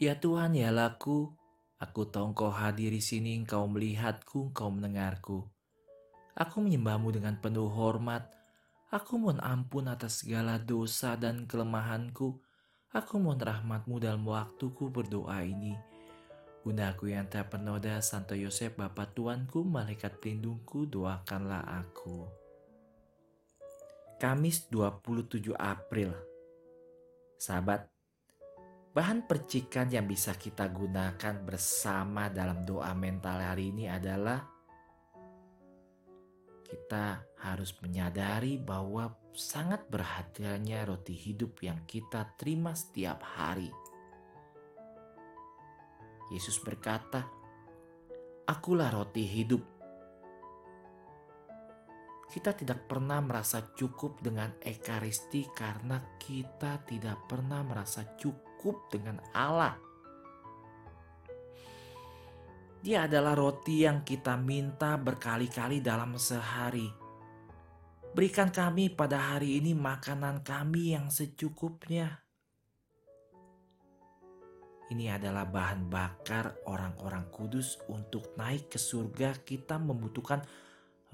Ya Tuhan, ya laku, aku tahu engkau hadir di sini, engkau melihatku, engkau mendengarku. Aku menyembahmu dengan penuh hormat. Aku mohon ampun atas segala dosa dan kelemahanku. Aku mohon rahmatmu dalam waktuku berdoa ini. Bundaku yang tak penoda, Santo Yosef, Bapa Tuanku, Malaikat Pelindungku, doakanlah aku. Kamis 27 April Sahabat, bahan percikan yang bisa kita gunakan bersama dalam doa mental hari ini adalah kita harus menyadari bahwa sangat berharganya roti hidup yang kita terima setiap hari. Yesus berkata, "Akulah roti hidup." Kita tidak pernah merasa cukup dengan ekaristi karena kita tidak pernah merasa cukup dengan Allah. Dia adalah roti yang kita minta berkali-kali dalam sehari. Berikan kami pada hari ini makanan kami yang secukupnya. Ini adalah bahan bakar orang-orang kudus untuk naik ke surga. Kita membutuhkan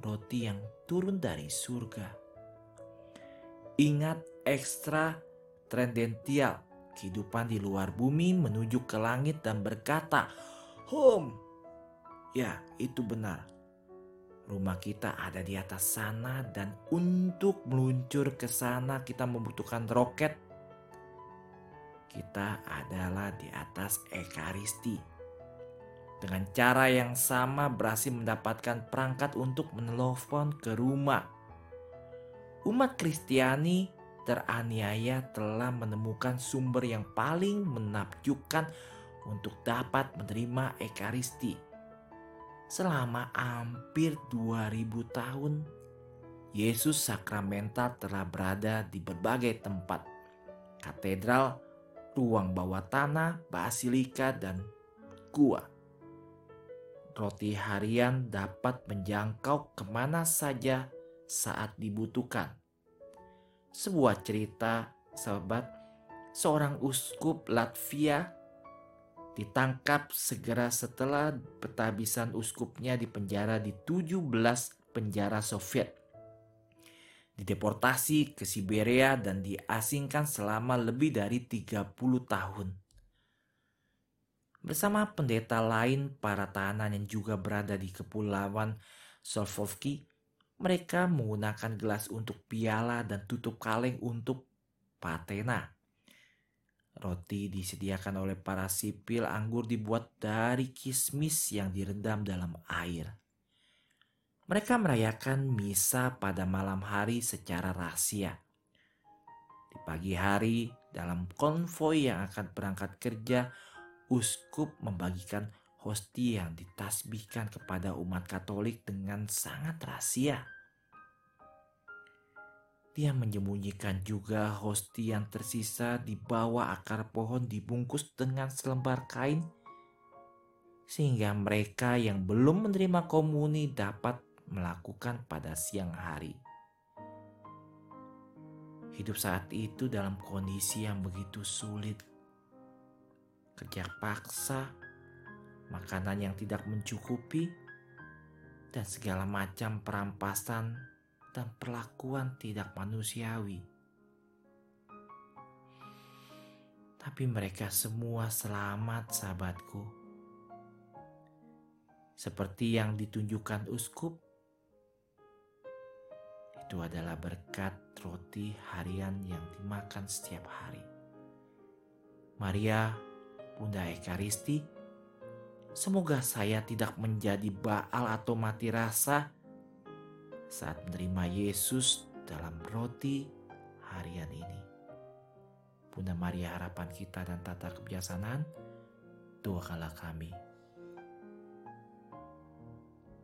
roti yang turun dari surga. Ingat ekstra trendensial kehidupan di luar bumi menuju ke langit dan berkata, Home. Ya, itu benar. Rumah kita ada di atas sana dan untuk meluncur ke sana kita membutuhkan roket. Kita adalah di atas Ekaristi dengan cara yang sama berhasil mendapatkan perangkat untuk menelpon ke rumah. Umat Kristiani teraniaya telah menemukan sumber yang paling menakjubkan untuk dapat menerima Ekaristi. Selama hampir 2000 tahun, Yesus sakramental telah berada di berbagai tempat. Katedral, ruang bawah tanah, basilika, dan gua roti harian dapat menjangkau ke mana saja saat dibutuhkan. Sebuah cerita, sahabat, seorang uskup Latvia ditangkap segera setelah petabisan uskupnya dipenjara di 17 penjara Soviet. Dideportasi ke Siberia dan diasingkan selama lebih dari 30 tahun. Bersama pendeta lain, para tahanan yang juga berada di kepulauan Solvovki, mereka menggunakan gelas untuk piala dan tutup kaleng untuk patena. Roti disediakan oleh para sipil, anggur dibuat dari kismis yang direndam dalam air. Mereka merayakan misa pada malam hari secara rahasia. Di pagi hari, dalam konvoi yang akan berangkat kerja, uskup membagikan hosti yang ditasbihkan kepada umat Katolik dengan sangat rahasia. Dia menyembunyikan juga hosti yang tersisa di bawah akar pohon dibungkus dengan selembar kain sehingga mereka yang belum menerima komuni dapat melakukan pada siang hari. Hidup saat itu dalam kondisi yang begitu sulit kerja paksa, makanan yang tidak mencukupi, dan segala macam perampasan dan perlakuan tidak manusiawi. Tapi mereka semua selamat, sahabatku. Seperti yang ditunjukkan uskup, itu adalah berkat roti harian yang dimakan setiap hari. Maria Bunda Ekaristi, semoga saya tidak menjadi baal atau mati rasa saat menerima Yesus dalam roti harian ini. Bunda Maria harapan kita dan tata kebijaksanaan, doakanlah kami.